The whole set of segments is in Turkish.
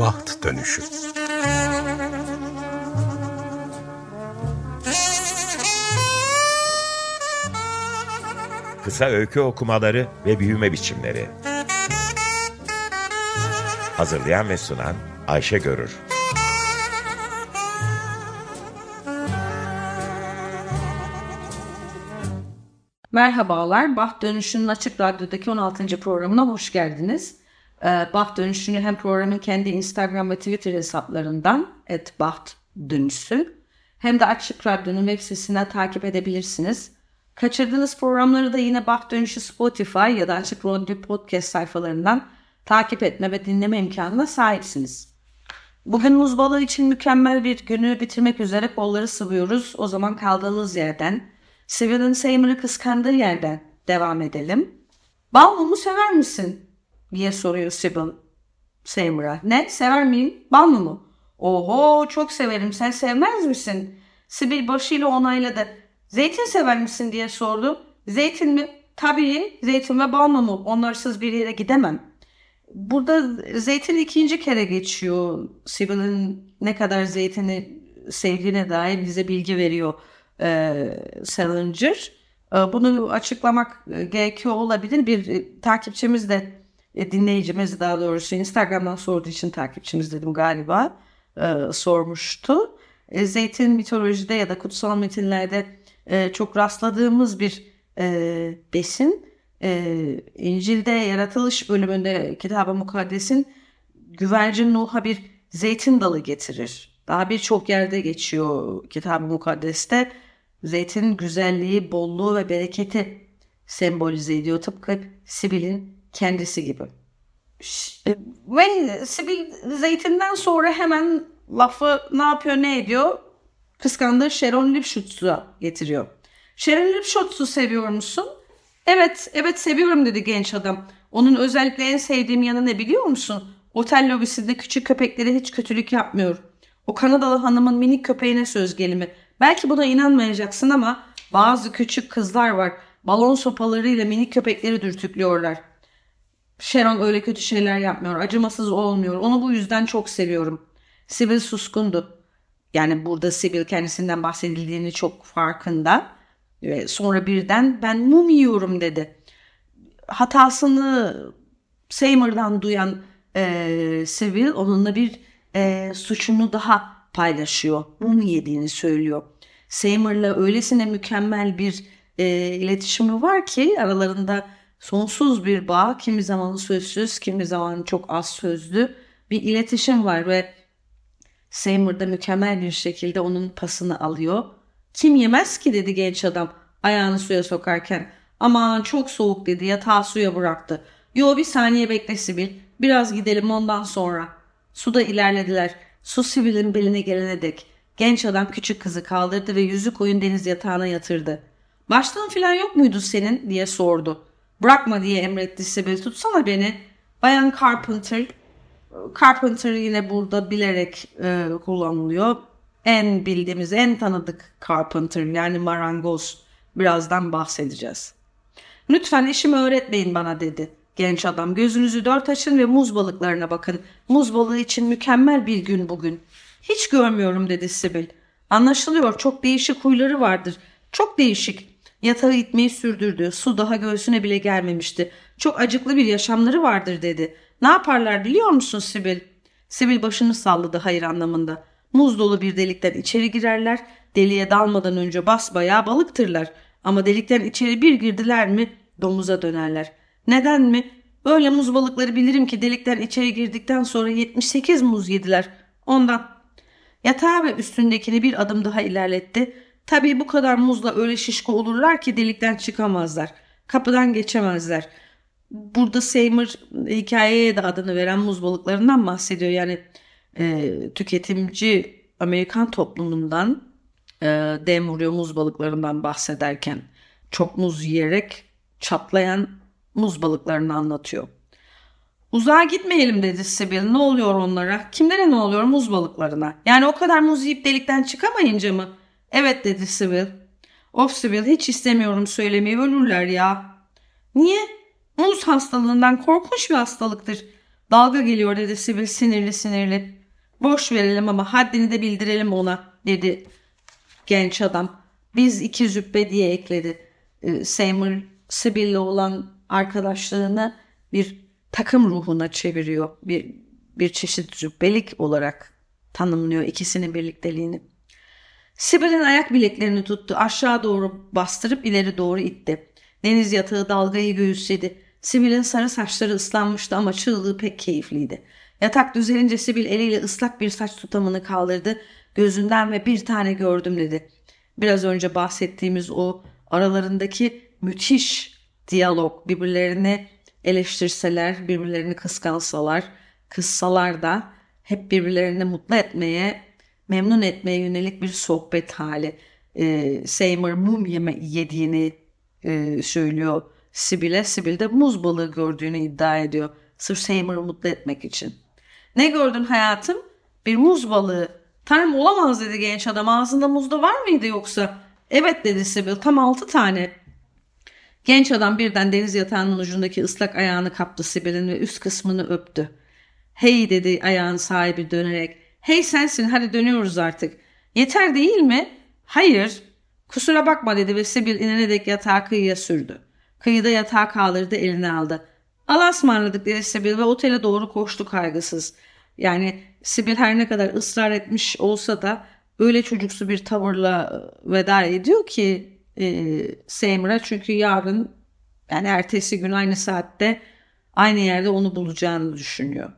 Baht Dönüşü Kısa öykü okumaları ve büyüme biçimleri Hazırlayan ve sunan Ayşe Görür Merhabalar, Baht Dönüşü'nün Açık Radyo'daki 16. programına hoş geldiniz. Baht Dönüşü'nü hem programın kendi Instagram ve Twitter hesaplarından et Baht Dönüşü hem de Açık Radyo'nun web sitesinden takip edebilirsiniz. Kaçırdığınız programları da yine Baht Dönüşü Spotify ya da Açık Radyo Podcast sayfalarından takip etme ve dinleme imkanına sahipsiniz. Bugün muz balığı için mükemmel bir günü bitirmek üzere kolları sıvıyoruz. O zaman kaldığımız yerden, Sibyl'in Seymour'u kıskandığı yerden devam edelim. Bal mumu sever misin? Diye soruyor Sibyl Seymour'a. Ne? Sever miyim? Bal mumu. Oho çok severim. Sen sevmez misin? Sibyl başıyla onayladı. Zeytin sever misin diye sordu. Zeytin mi? Tabii zeytin ve bal mumu. Onlarsız bir yere gidemem. Burada zeytin ikinci kere geçiyor. Sibyl'in ne kadar zeytini sevdiğine dair bize bilgi veriyor e, Salinger. E, bunu açıklamak e, gerekiyor olabilir. Bir e, takipçimiz de dinleyicimiz daha doğrusu Instagram'dan sorduğu için takipçimiz dedim galiba e, sormuştu. E, zeytin mitolojide ya da kutsal metinlerde e, çok rastladığımız bir e, besin. E, İncil'de yaratılış bölümünde kitab-ı mukaddesin güvercin Nuh'a bir zeytin dalı getirir. Daha birçok yerde geçiyor kitab-ı mukaddeste. Zeytin güzelliği, bolluğu ve bereketi sembolize ediyor. Tıpkı Sibil'in kendisi gibi. E, ve Sibil Zeytin'den sonra hemen lafı ne yapıyor ne ediyor? Kıskandığı Sharon Lipschutz'u getiriyor. Sharon Lipschutz'u seviyor musun? Evet, evet seviyorum dedi genç adam. Onun özellikle en sevdiğim yanı ne biliyor musun? Otel lobisinde küçük köpeklere hiç kötülük yapmıyor. O Kanadalı hanımın minik köpeğine söz gelimi. Belki buna inanmayacaksın ama bazı küçük kızlar var. Balon sopalarıyla minik köpekleri dürtüklüyorlar. Sharon öyle kötü şeyler yapmıyor. Acımasız olmuyor. Onu bu yüzden çok seviyorum. Sibyl suskundu. Yani burada Sibyl kendisinden bahsedildiğini çok farkında. Ve sonra birden ben mum yiyorum dedi. Hatasını Seymour'dan duyan e, Sibyl onunla bir e, suçunu daha paylaşıyor. Mum yediğini söylüyor. Seymour'la öylesine mükemmel bir e, iletişimi var ki aralarında sonsuz bir bağ, kimi zaman sözsüz, kimi zaman çok az sözlü bir iletişim var ve Seymour da mükemmel bir şekilde onun pasını alıyor. Kim yemez ki dedi genç adam ayağını suya sokarken. Aman çok soğuk dedi yatağı suya bıraktı. Yo bir saniye bekle Sibil. Biraz gidelim ondan sonra. Suda ilerlediler. Su Sibil'in beline gelene dek. Genç adam küçük kızı kaldırdı ve yüzü koyun deniz yatağına yatırdı. Başlığın filan yok muydu senin diye sordu. Bırakma diye emretti Sibyl. Tutsana beni. Bayan Carpenter. Carpenter yine burada bilerek e, kullanılıyor. En bildiğimiz, en tanıdık Carpenter yani marangoz. Birazdan bahsedeceğiz. Lütfen işimi öğretmeyin bana dedi. Genç adam gözünüzü dört açın ve muz balıklarına bakın. Muz balığı için mükemmel bir gün bugün. Hiç görmüyorum dedi Sibyl. Anlaşılıyor çok değişik huyları vardır. Çok değişik. Yatağı itmeyi sürdürdü. Su daha göğsüne bile gelmemişti. Çok acıklı bir yaşamları vardır dedi. Ne yaparlar biliyor musun Sibyl? Sibyl başını salladı hayır anlamında. Muz dolu bir delikten içeri girerler. Deliğe dalmadan önce basbayağı balıktırlar. Ama delikten içeri bir girdiler mi domuza dönerler. Neden mi? Böyle muz balıkları bilirim ki delikten içeri girdikten sonra 78 muz yediler. Ondan. Yatağı ve üstündekini bir adım daha ilerletti. Tabii bu kadar muzla öyle şişko olurlar ki delikten çıkamazlar. Kapıdan geçemezler. Burada Seymour hikayeye de adını veren muz balıklarından bahsediyor. Yani e, tüketimci Amerikan toplumundan e, dem vuruyor muz balıklarından bahsederken. Çok muz yiyerek çatlayan muz balıklarını anlatıyor. Uzağa gitmeyelim dedi Sibyl. Ne oluyor onlara? Kimlere ne oluyor muz balıklarına? Yani o kadar muz yiyip delikten çıkamayınca mı? Evet dedi Sibyl. Of Sibyl hiç istemiyorum söylemeyi ölürler ya. Niye? Muz hastalığından korkunç bir hastalıktır. Dalga geliyor dedi Sibyl sinirli sinirli. Boş verelim ama haddini de bildirelim ona dedi genç adam. Biz iki züppe diye ekledi. Ee, Seymour Sibyl'le olan arkadaşlığını bir takım ruhuna çeviriyor. Bir, bir çeşit züppelik olarak tanımlıyor ikisinin birlikteliğini. Sibel'in ayak bileklerini tuttu. Aşağı doğru bastırıp ileri doğru itti. Deniz yatağı dalgayı göğüsledi. Sibel'in sarı saçları ıslanmıştı ama çığlığı pek keyifliydi. Yatak düzelince Sibil eliyle ıslak bir saç tutamını kaldırdı. Gözünden ve bir tane gördüm dedi. Biraz önce bahsettiğimiz o aralarındaki müthiş diyalog birbirlerini eleştirseler, birbirlerini kıskansalar, kıssalar da hep birbirlerini mutlu etmeye, memnun etmeye yönelik bir sohbet hali. Ee, Seymour mum yeme yediğini e, söylüyor Sibyl'e. Sibyl de muz balığı gördüğünü iddia ediyor. Sırf Seymour'u mutlu etmek için. Ne gördün hayatım? Bir muz balığı. Tanrım olamaz dedi genç adam. Ağzında muz da var mıydı yoksa? Evet dedi Sibyl. Tam altı tane. Genç adam birden deniz yatağının ucundaki ıslak ayağını kaptı Sibel'in ve üst kısmını öptü. Hey dedi ayağın sahibi dönerek. Hey sensin hadi dönüyoruz artık. Yeter değil mi? Hayır. Kusura bakma dedi ve Sibyl inene dek yatağı kıyıya sürdü. Kıyıda yatağı kaldırdı eline aldı. Allah'a ısmarladık dedi Sibyl ve otele doğru koştu kaygısız. Yani Sibyl her ne kadar ısrar etmiş olsa da öyle çocuksu bir tavırla e, veda ediyor ki e, Seymour'a çünkü yarın yani ertesi gün aynı saatte aynı yerde onu bulacağını düşünüyor.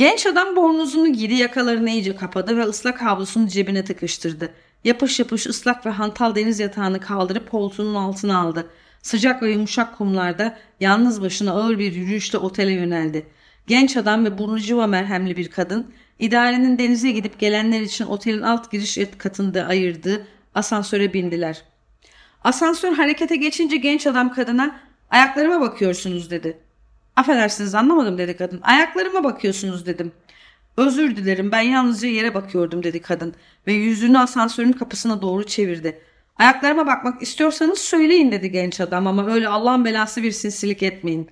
Genç adam bornozunu giydi yakalarını iyice kapadı ve ıslak havlusunu cebine tıkıştırdı. Yapış yapış ıslak ve hantal deniz yatağını kaldırıp koltuğunun altına aldı. Sıcak ve yumuşak kumlarda yalnız başına ağır bir yürüyüşle otele yöneldi. Genç adam ve burnu civa merhemli bir kadın, idarenin denize gidip gelenler için otelin alt giriş katında ayırdığı asansöre bindiler. Asansör harekete geçince genç adam kadına ayaklarıma bakıyorsunuz dedi. Affedersiniz anlamadım dedi kadın. Ayaklarıma bakıyorsunuz dedim. Özür dilerim ben yalnızca yere bakıyordum dedi kadın ve yüzünü asansörün kapısına doğru çevirdi. Ayaklarıma bakmak istiyorsanız söyleyin dedi genç adam ama öyle Allah'ın belası bir sinsilik etmeyin.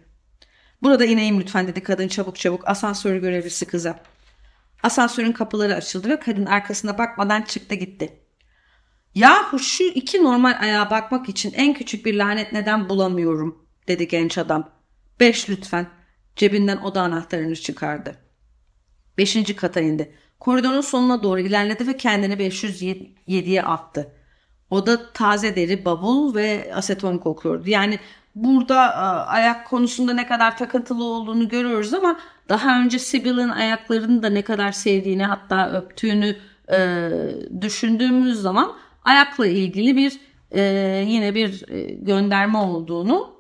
Burada ineyim lütfen dedi kadın çabuk çabuk asansör görevlisi kıza. Asansörün kapıları açıldı ve kadın arkasına bakmadan çıktı gitti. Yahu şu iki normal ayağa bakmak için en küçük bir lanet neden bulamıyorum dedi genç adam. Beş lütfen. Cebinden oda anahtarını çıkardı. Beşinci kata indi. Koridorun sonuna doğru ilerledi ve kendini 507'ye attı. Oda taze deri, bavul ve aseton kokuyordu. Yani burada e, ayak konusunda ne kadar takıntılı olduğunu görüyoruz ama daha önce Sibyl'in ayaklarını da ne kadar sevdiğini hatta öptüğünü e, düşündüğümüz zaman ayakla ilgili bir e, yine bir e, gönderme olduğunu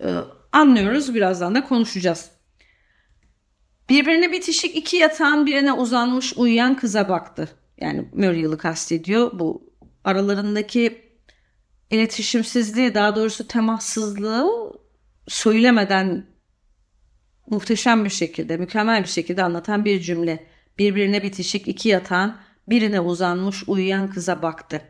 e, anlıyoruz. Birazdan da konuşacağız. Birbirine bitişik iki yatağın birine uzanmış uyuyan kıza baktı. Yani Muriel'ı kastediyor. Bu aralarındaki iletişimsizliği daha doğrusu temassızlığı söylemeden muhteşem bir şekilde, mükemmel bir şekilde anlatan bir cümle. Birbirine bitişik iki yatağın birine uzanmış uyuyan kıza baktı.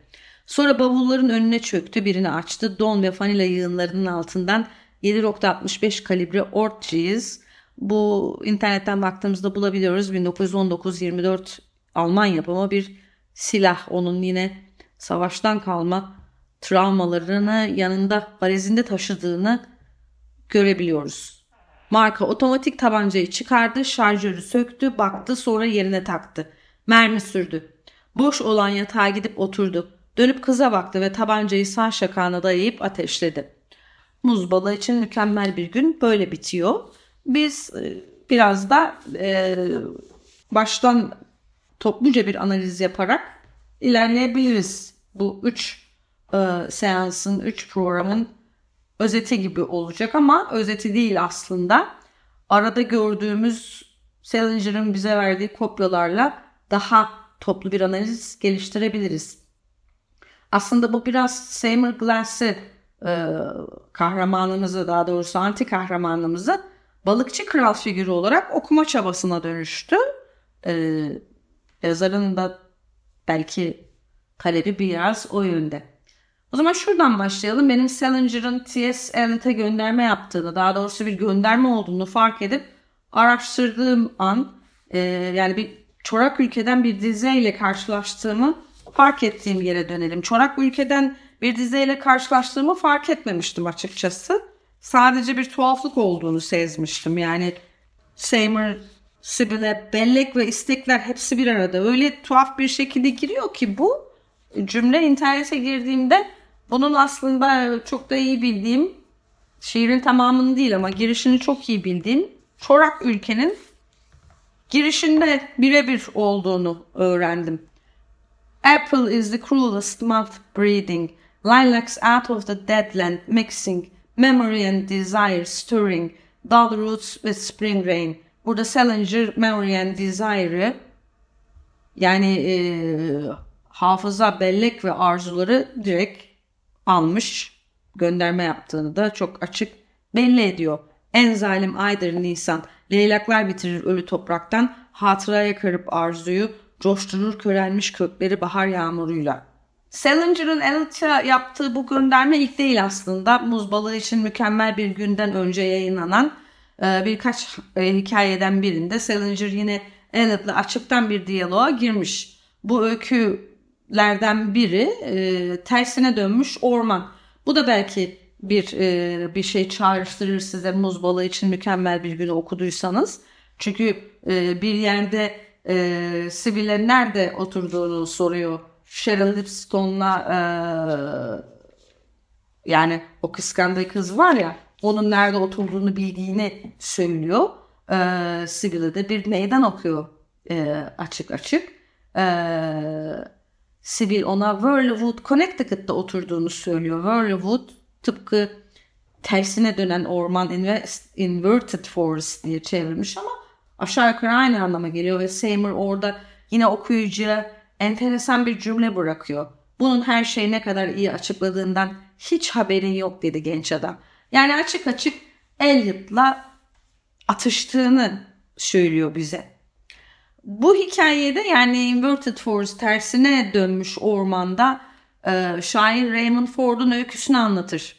Sonra bavulların önüne çöktü, birini açtı. Don ve vanila yığınlarının altından 7.65 kalibre Ortgies. Bu internetten baktığımızda bulabiliyoruz. 1919-24 Alman yapımı bir silah. Onun yine savaştan kalma travmalarını yanında valizinde taşıdığını görebiliyoruz. Marka otomatik tabancayı çıkardı, şarjörü söktü, baktı sonra yerine taktı. Mermi sürdü. Boş olan yatağa gidip oturdu. Dönüp kıza baktı ve tabancayı sağ şakağına dayayıp ateşledi. Muz balığı için mükemmel bir gün böyle bitiyor. Biz e, biraz da e, baştan topluca bir analiz yaparak ilerleyebiliriz. Bu üç e, seansın, üç programın özeti gibi olacak ama özeti değil aslında. Arada gördüğümüz Salinger'ın bize verdiği kopyalarla daha toplu bir analiz geliştirebiliriz. Aslında bu biraz Seymour Glass'ı e, kahramanımızı daha doğrusu anti kahramanımızı balıkçı kral figürü olarak okuma çabasına dönüştü. E, yazarın da belki talebi biraz o yönde. O zaman şuradan başlayalım. Benim Salinger'ın T.S. Eliot'e gönderme yaptığını, daha doğrusu bir gönderme olduğunu fark edip araştırdığım an e, yani bir çorak ülkeden bir dizeyle karşılaştığımı fark ettiğim yere dönelim. Çorak ülkeden bir dizeyle karşılaştığımı fark etmemiştim açıkçası. Sadece bir tuhaflık olduğunu sezmiştim. Yani Seymour, Sibyl'e bellek ve istekler hepsi bir arada. Öyle tuhaf bir şekilde giriyor ki bu cümle internete girdiğimde bunun aslında çok da iyi bildiğim şiirin tamamını değil ama girişini çok iyi bildiğim çorak ülkenin girişinde birebir olduğunu öğrendim. April is the cruelest month breeding, lilacs out of the dead land mixing, memory and desire stirring, dull roots with spring rain. Burada Salinger memory and desire'ı yani e, hafıza, bellek ve arzuları direkt almış, gönderme yaptığını da çok açık belli ediyor. En zalim aydır Nisan, leylaklar bitirir ölü topraktan, hatıraya karıp arzuyu, coşturur körelmiş kökleri bahar yağmuruyla. Salinger'ın Elit'a yaptığı bu gönderme ilk değil aslında. Muz balığı için mükemmel bir günden önce yayınlanan e, birkaç e, hikayeden birinde Salinger yine Elliot'la açıktan bir diyaloğa girmiş. Bu öykülerden biri e, tersine dönmüş orman. Bu da belki bir e, bir şey çağrıştırır size muz balığı için mükemmel bir günü okuduysanız. Çünkü e, bir yerde e, Sibyl'e nerede oturduğunu soruyor. Cheryl Lipstone'la e, yani o kıskandığı kız var ya onun nerede oturduğunu bildiğini söylüyor. E, Sibyl'e de bir meydan okuyor e, açık açık. E, Sibyl ona Whirlwood Connecticut'ta oturduğunu söylüyor. Whirlwood tıpkı tersine dönen orman inverted forest diye çevrilmiş ama aşağı yukarı aynı anlama geliyor ve Seymour orada yine okuyucuya enteresan bir cümle bırakıyor. Bunun her şeyi ne kadar iyi açıkladığından hiç haberin yok dedi genç adam. Yani açık açık Elliot'la atıştığını söylüyor bize. Bu hikayede yani inverted forest tersine dönmüş ormanda e, şair Raymond Ford'un öyküsünü anlatır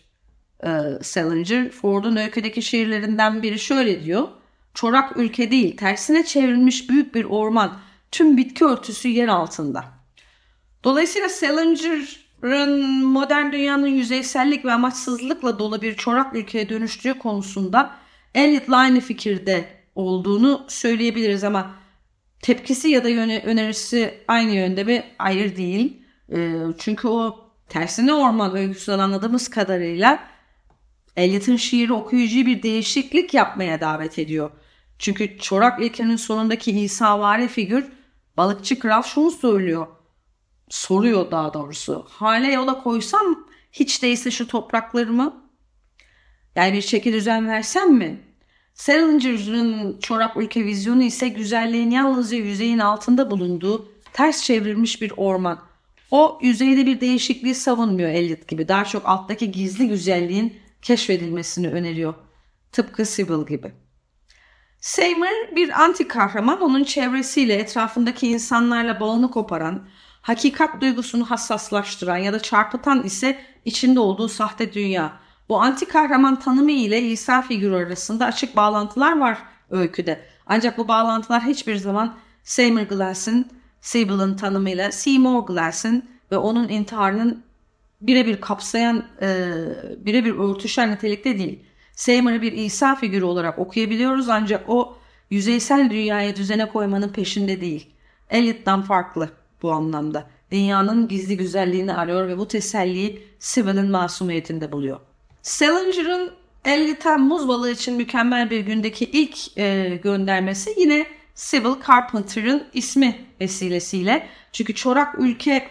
e, Salinger. Ford'un öyküdeki şiirlerinden biri şöyle diyor. Çorak ülke değil, tersine çevrilmiş büyük bir orman, tüm bitki örtüsü yer altında. Dolayısıyla Salinger'ın modern dünyanın yüzeysellik ve amaçsızlıkla dolu bir çorak ülkeye dönüştüğü konusunda Eliot'la aynı fikirde olduğunu söyleyebiliriz ama tepkisi ya da yöne, önerisi aynı yönde bir Hayır değil. E, çünkü o tersine orman öyküsünden anladığımız kadarıyla Eliot'ın şiiri okuyucuyu bir değişiklik yapmaya davet ediyor. Çünkü Çorak İlke'nin sonundaki İsavari figür balıkçı kral şunu söylüyor. Soruyor daha doğrusu. Hale yola koysam hiç değilse şu topraklarımı yani bir şekil düzen versem mi? Salinger'ın çorak ülke vizyonu ise güzelliğin yalnızca yüzeyin altında bulunduğu ters çevrilmiş bir orman. O yüzeyde bir değişikliği savunmuyor Eliot gibi. Daha çok alttaki gizli güzelliğin keşfedilmesini öneriyor. Tıpkı Sybil gibi. Seymour bir anti kahraman onun çevresiyle etrafındaki insanlarla bağını koparan, hakikat duygusunu hassaslaştıran ya da çarpıtan ise içinde olduğu sahte dünya. Bu anti kahraman tanımı ile İsa figürü arasında açık bağlantılar var öyküde. Ancak bu bağlantılar hiçbir zaman Seymour Glass'ın, Sibyl'ın tanımıyla Seymour Glass'ın ve onun intiharının birebir kapsayan, e, birebir örtüşen nitelikte değil. Seymour'ı bir İsa figürü olarak okuyabiliyoruz ancak o yüzeysel dünyaya düzene koymanın peşinde değil. Eliot'tan farklı bu anlamda. Dünyanın gizli güzelliğini arıyor ve bu teselliyi Sibyl'in masumiyetinde buluyor. Salinger'ın 50 Temmuz balığı için mükemmel bir gündeki ilk e, göndermesi yine Sybil Carpenter'ın ismi vesilesiyle. Çünkü çorak ülke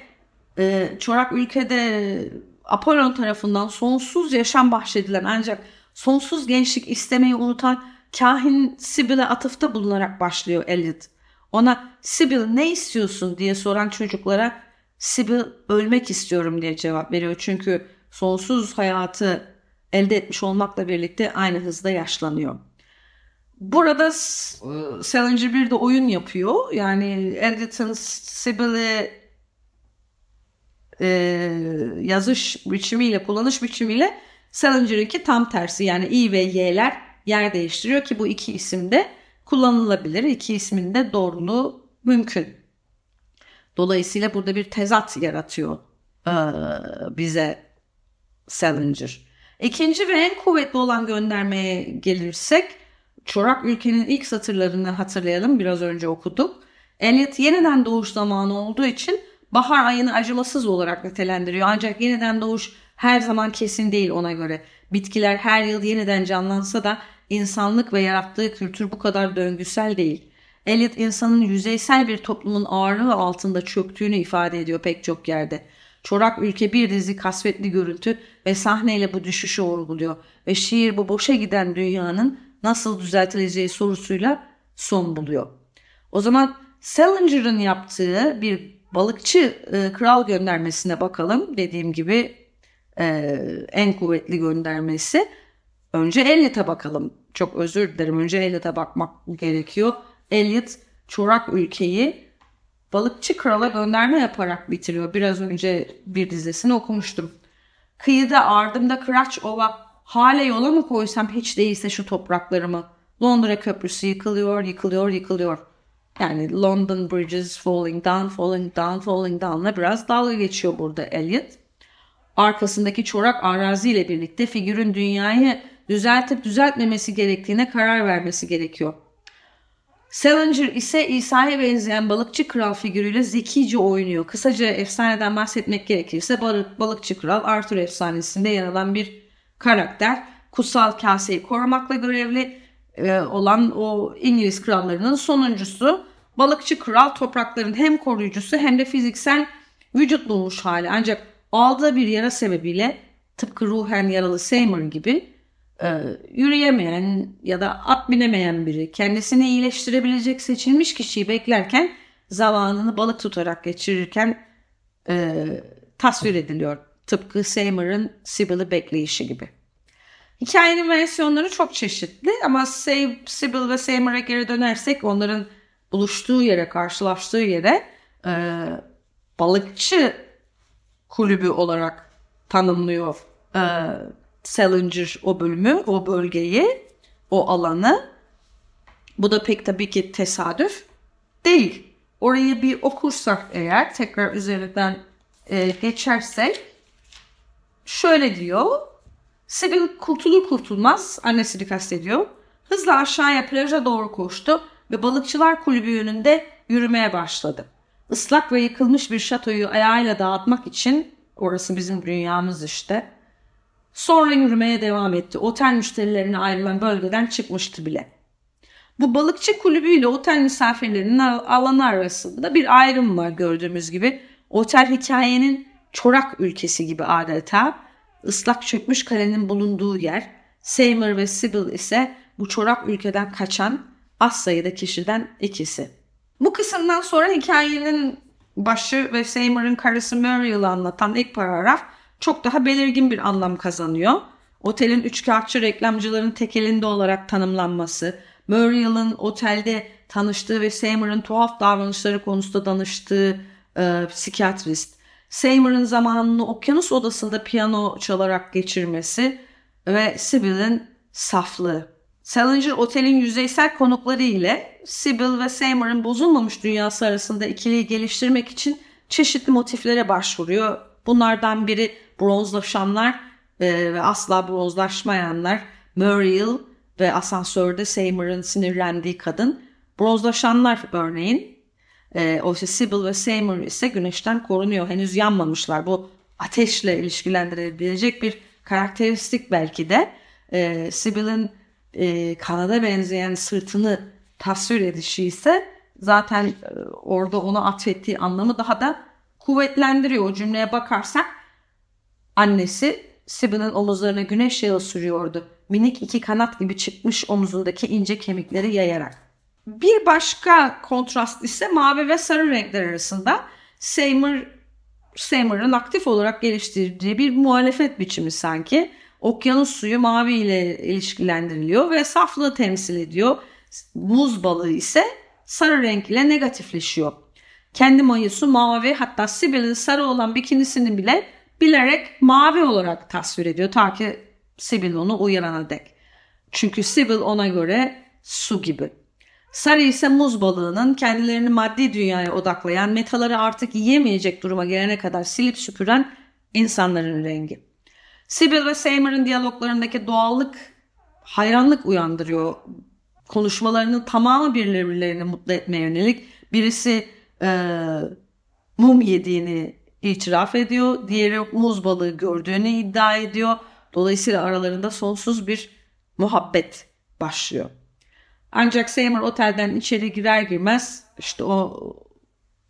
e, çorak ülkede Apollon tarafından sonsuz yaşam bahşedilen ancak sonsuz gençlik istemeyi unutan kahin Sibyl'e atıfta bulunarak başlıyor Eliot. Ona Sibyl ne istiyorsun diye soran çocuklara Sibyl ölmek istiyorum diye cevap veriyor. Çünkü sonsuz hayatı elde etmiş olmakla birlikte aynı hızda yaşlanıyor. Burada Salinger bir de oyun yapıyor. Yani Edison Sibyl'i e, yazış biçimiyle, kullanış biçimiyle Salinger'ınki tam tersi. Yani I ve Y'ler yer değiştiriyor ki bu iki isim de kullanılabilir. İki ismin de doğruluğu mümkün. Dolayısıyla burada bir tezat yaratıyor bize Salinger. İkinci ve en kuvvetli olan göndermeye gelirsek Çorak Ülkenin ilk satırlarını hatırlayalım. Biraz önce okuduk. Eliot yeniden doğuş zamanı olduğu için bahar ayını acımasız olarak nitelendiriyor. Ancak yeniden doğuş her zaman kesin değil ona göre. Bitkiler her yıl yeniden canlansa da insanlık ve yarattığı kültür bu kadar döngüsel değil. Eliot insanın yüzeysel bir toplumun ağırlığı altında çöktüğünü ifade ediyor pek çok yerde. Çorak ülke bir dizi kasvetli görüntü ve sahneyle bu düşüşü vurguluyor ve şiir bu boşa giden dünyanın nasıl düzeltileceği sorusuyla son buluyor. O zaman Salinger'ın yaptığı bir balıkçı e, kral göndermesine bakalım. Dediğim gibi e, en kuvvetli göndermesi. Önce Eliot'a bakalım. Çok özür dilerim. Önce Eliot'a bakmak gerekiyor. Eliot çorak ülkeyi balıkçı krala gönderme yaparak bitiriyor. Biraz önce bir dizesini okumuştum. Kıyıda ardımda kıraç ova hale yola mı koysam hiç değilse şu topraklarımı. Londra köprüsü yıkılıyor, yıkılıyor, yıkılıyor. Yani London bridges falling down, falling down, falling down'la biraz dalga geçiyor burada Eliot. Arkasındaki çorak araziyle birlikte figürün dünyayı düzeltip düzeltmemesi gerektiğine karar vermesi gerekiyor. Salinger ise İsa'ya benzeyen balıkçı kral figürüyle zekice oynuyor. Kısaca efsaneden bahsetmek gerekirse balık, balıkçı kral Arthur efsanesinde yer alan bir karakter. Kutsal kaseyi korumakla görevli e, olan o İngiliz krallarının sonuncusu. Balıkçı kral toprakların hem koruyucusu hem de fiziksel vücut bulmuş hali. Ancak aldığı bir yara sebebiyle tıpkı ruhen yaralı Seymour gibi e, yürüyemeyen ya da at binemeyen biri kendisini iyileştirebilecek seçilmiş kişiyi beklerken zamanını balık tutarak geçirirken e, tasvir ediliyor. Tıpkı Seymour'ın Sibyl'i bekleyişi gibi. Hikayenin versiyonları çok çeşitli ama Sibyl ve Seymour'a geri dönersek onların buluştuğu yere, karşılaştığı yere e, balıkçı kulübü olarak tanımlıyor e, Salinger o bölümü, o bölgeyi, o alanı. Bu da pek tabii ki tesadüf değil. Orayı bir okursak eğer tekrar üzerinden e, geçersek şöyle diyor. Sibyl kurtulur kurtulmaz annesini kastediyor. Hızla aşağıya plaja doğru koştu ve balıkçılar kulübü yönünde yürümeye başladı. Islak ve yıkılmış bir şatoyu ayağıyla dağıtmak için orası bizim dünyamız işte Sonra yürümeye devam etti. Otel müşterilerine ayrılan bölgeden çıkmıştı bile. Bu balıkçı kulübüyle otel misafirlerinin alanı arasında bir ayrım var gördüğümüz gibi. Otel hikayenin çorak ülkesi gibi adeta. ıslak çökmüş kalenin bulunduğu yer. Seymour ve Sybil ise bu çorak ülkeden kaçan az sayıda kişiden ikisi. Bu kısımdan sonra hikayenin başı ve Seymour'un karısı Muriel'ı anlatan ilk paragraf çok daha belirgin bir anlam kazanıyor. Otelin üçkağıtçı reklamcıların tekelinde olarak tanımlanması, Muriel'ın otelde tanıştığı ve Seymour'un tuhaf davranışları konusunda danıştığı e, psikiyatrist, Seymour'un zamanını okyanus odasında piyano çalarak geçirmesi ve Sibyl'in saflığı. Salinger otelin yüzeysel konukları ile Sibyl ve Seymour'un bozulmamış dünyası arasında ikiliyi geliştirmek için çeşitli motiflere başvuruyor. Bunlardan biri bronzlaşanlar e, ve asla bronzlaşmayanlar Muriel ve asansörde Seymour'un sinirlendiği kadın bronzlaşanlar örneğin e, oysa Sybil ve Seymour ise güneşten korunuyor. Henüz yanmamışlar. Bu ateşle ilişkilendirilebilecek bir karakteristik belki de. E, Sibyl'in e, kanada benzeyen sırtını tasvir edişi ise zaten e, orada onu atfettiği anlamı daha da kuvvetlendiriyor. O cümleye bakarsak Annesi Siba'nın omuzlarına güneş yağı sürüyordu. Minik iki kanat gibi çıkmış omuzundaki ince kemikleri yayarak. Bir başka kontrast ise mavi ve sarı renkler arasında Seymour Seymour'ın aktif olarak geliştirdiği bir muhalefet biçimi sanki. Okyanus suyu mavi ile ilişkilendiriliyor ve saflığı temsil ediyor. Muz balığı ise sarı renk ile negatifleşiyor. Kendi mayısı mavi hatta Sibyl'in sarı olan bikinisini bile bilerek mavi olarak tasvir ediyor ta ki Sibyl onu uyarana dek. Çünkü Sibyl ona göre su gibi. Sarı ise muz balığının kendilerini maddi dünyaya odaklayan, metaları artık yiyemeyecek duruma gelene kadar silip süpüren insanların rengi. Sibyl ve Seymour'un diyaloglarındaki doğallık hayranlık uyandırıyor. Konuşmalarının tamamı birbirlerini mutlu etmeye yönelik. Birisi e, mum yediğini itiraf ediyor. Diğeri muz balığı gördüğünü iddia ediyor. Dolayısıyla aralarında sonsuz bir muhabbet başlıyor. Ancak Seymour otelden içeri girer girmez işte o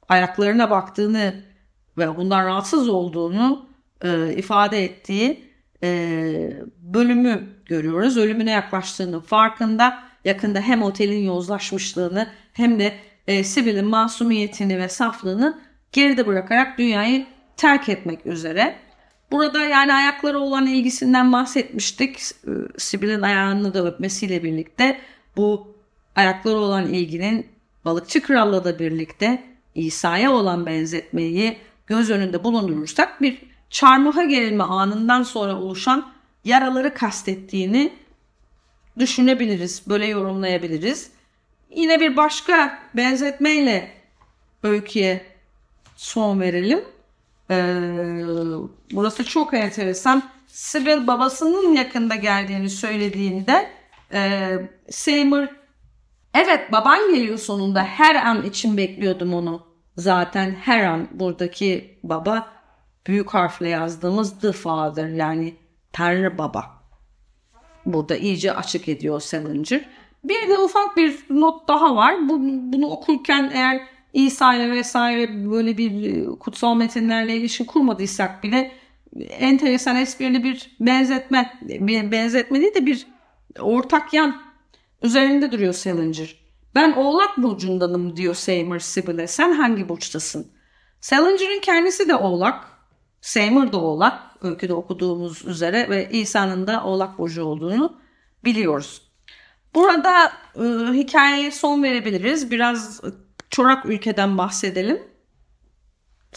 ayaklarına baktığını ve bundan rahatsız olduğunu e, ifade ettiği e, bölümü görüyoruz. Ölümüne yaklaştığının farkında. Yakında hem otelin yozlaşmışlığını hem de e, Sibyl'in masumiyetini ve saflığını geride bırakarak dünyayı terk etmek üzere. Burada yani ayakları olan ilgisinden bahsetmiştik. E, Sibyl'in ayağını da öpmesiyle birlikte bu ayakları olan ilginin balıkçı kralla da birlikte İsa'ya olan benzetmeyi göz önünde bulundurursak bir çarmıha gerilme anından sonra oluşan yaraları kastettiğini düşünebiliriz. Böyle yorumlayabiliriz. Yine bir başka benzetmeyle öyküye son verelim. Ee, burası çok enteresan. Sibyl babasının yakında geldiğini söylediğinde e, Seymour evet baban geliyor sonunda her an için bekliyordum onu. Zaten her an buradaki baba büyük harfle yazdığımız the father yani Tanrı baba. Burada iyice açık ediyor Salinger. Bir de ufak bir not daha var. Bu, bunu okurken eğer İsa ile vesaire böyle bir e, kutsal metinlerle ilişki kurmadıysak bile enteresan esprili bir benzetme, bir benzetme değil de bir ortak yan üzerinde duruyor Salinger. Ben oğlak burcundanım diyor Seymour Sibyl'e. Sen hangi burçtasın? Salinger'ın kendisi de oğlak. Seymour da oğlak. Öyküde okuduğumuz üzere ve İsa'nın da oğlak burcu olduğunu biliyoruz. Burada e, hikayeye son verebiliriz. Biraz çorak ülkeden bahsedelim.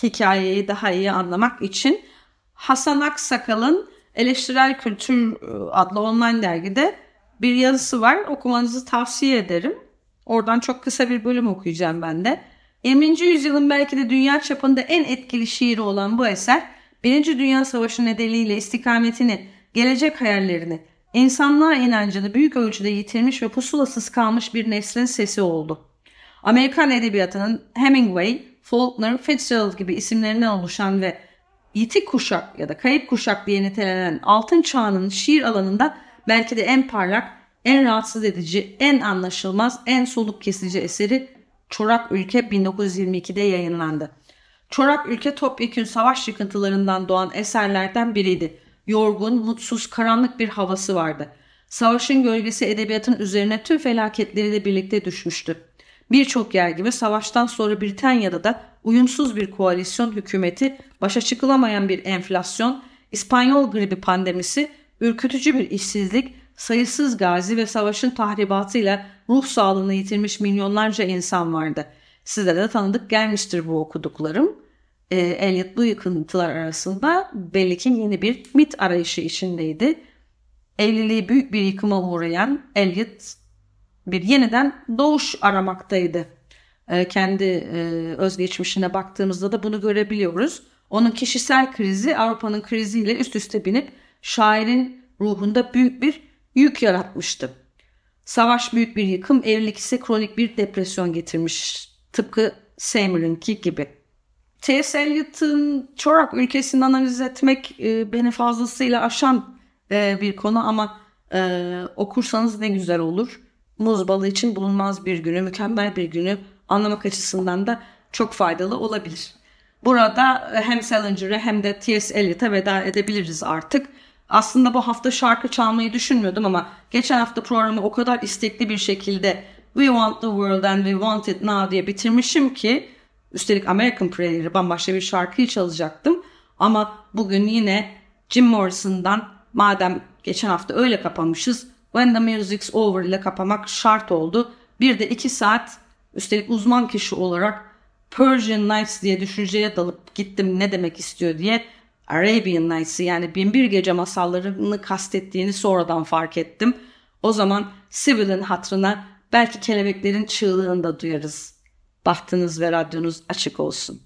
Hikayeyi daha iyi anlamak için Hasan Aksakal'ın Eleştirel Kültür e, adlı online dergide bir yazısı var. Okumanızı tavsiye ederim. Oradan çok kısa bir bölüm okuyacağım ben de. 20. yüzyılın belki de dünya çapında en etkili şiiri olan bu eser, Birinci Dünya Savaşı nedeniyle istikametini, gelecek hayallerini, insanlığa inancını büyük ölçüde yitirmiş ve pusulasız kalmış bir neslin sesi oldu. Amerikan edebiyatının Hemingway, Faulkner, Fitzgerald gibi isimlerinden oluşan ve yitik kuşak ya da kayıp kuşak diye nitelenen altın çağının şiir alanında belki de en parlak, en rahatsız edici, en anlaşılmaz, en soluk kesici eseri Çorak Ülke 1922'de yayınlandı. Çorak Ülke topyekün savaş yıkıntılarından doğan eserlerden biriydi. Yorgun, mutsuz, karanlık bir havası vardı. Savaşın gölgesi edebiyatın üzerine tüm felaketleriyle birlikte düşmüştü. Birçok yer gibi savaştan sonra Britanya'da da uyumsuz bir koalisyon hükümeti, başa çıkılamayan bir enflasyon, İspanyol gribi pandemisi, ürkütücü bir işsizlik, sayısız gazi ve savaşın tahribatıyla ruh sağlığını yitirmiş milyonlarca insan vardı. Size de tanıdık gelmiştir bu okuduklarım. E, Eliot bu yıkıntılar arasında belli ki yeni bir mit arayışı içindeydi. Evliliği büyük bir yıkıma uğrayan Eliot bir yeniden doğuş aramaktaydı. E, kendi e, özgeçmişine baktığımızda da bunu görebiliyoruz. Onun kişisel krizi Avrupa'nın kriziyle üst üste binip şairin ruhunda büyük bir yük yaratmıştı. Savaş büyük bir yıkım, evlilik ise kronik bir depresyon getirmiş. Tıpkı Seymour'unki gibi. T.S. Eliot'ın çorak ülkesini analiz etmek e, beni fazlasıyla aşan e, bir konu ama e, okursanız ne güzel olur muz balı için bulunmaz bir günü, mükemmel bir günü anlamak açısından da çok faydalı olabilir. Burada hem Salinger'e hem de T.S. Eliot'a veda edebiliriz artık. Aslında bu hafta şarkı çalmayı düşünmüyordum ama geçen hafta programı o kadar istekli bir şekilde We Want the World and We Want It Now diye bitirmişim ki üstelik American Prairie bambaşka bir şarkıyı çalacaktım. Ama bugün yine Jim Morrison'dan madem geçen hafta öyle kapamışız When the Music's Over ile kapamak şart oldu. Bir de iki saat üstelik uzman kişi olarak Persian Nights diye düşünceye dalıp gittim ne demek istiyor diye Arabian Nights'ı yani Binbir Gece masallarını kastettiğini sonradan fark ettim. O zaman Sibyl'in hatrına Belki kelebeklerin çığlığını da duyarız. Bahtınız ve radyonuz açık olsun.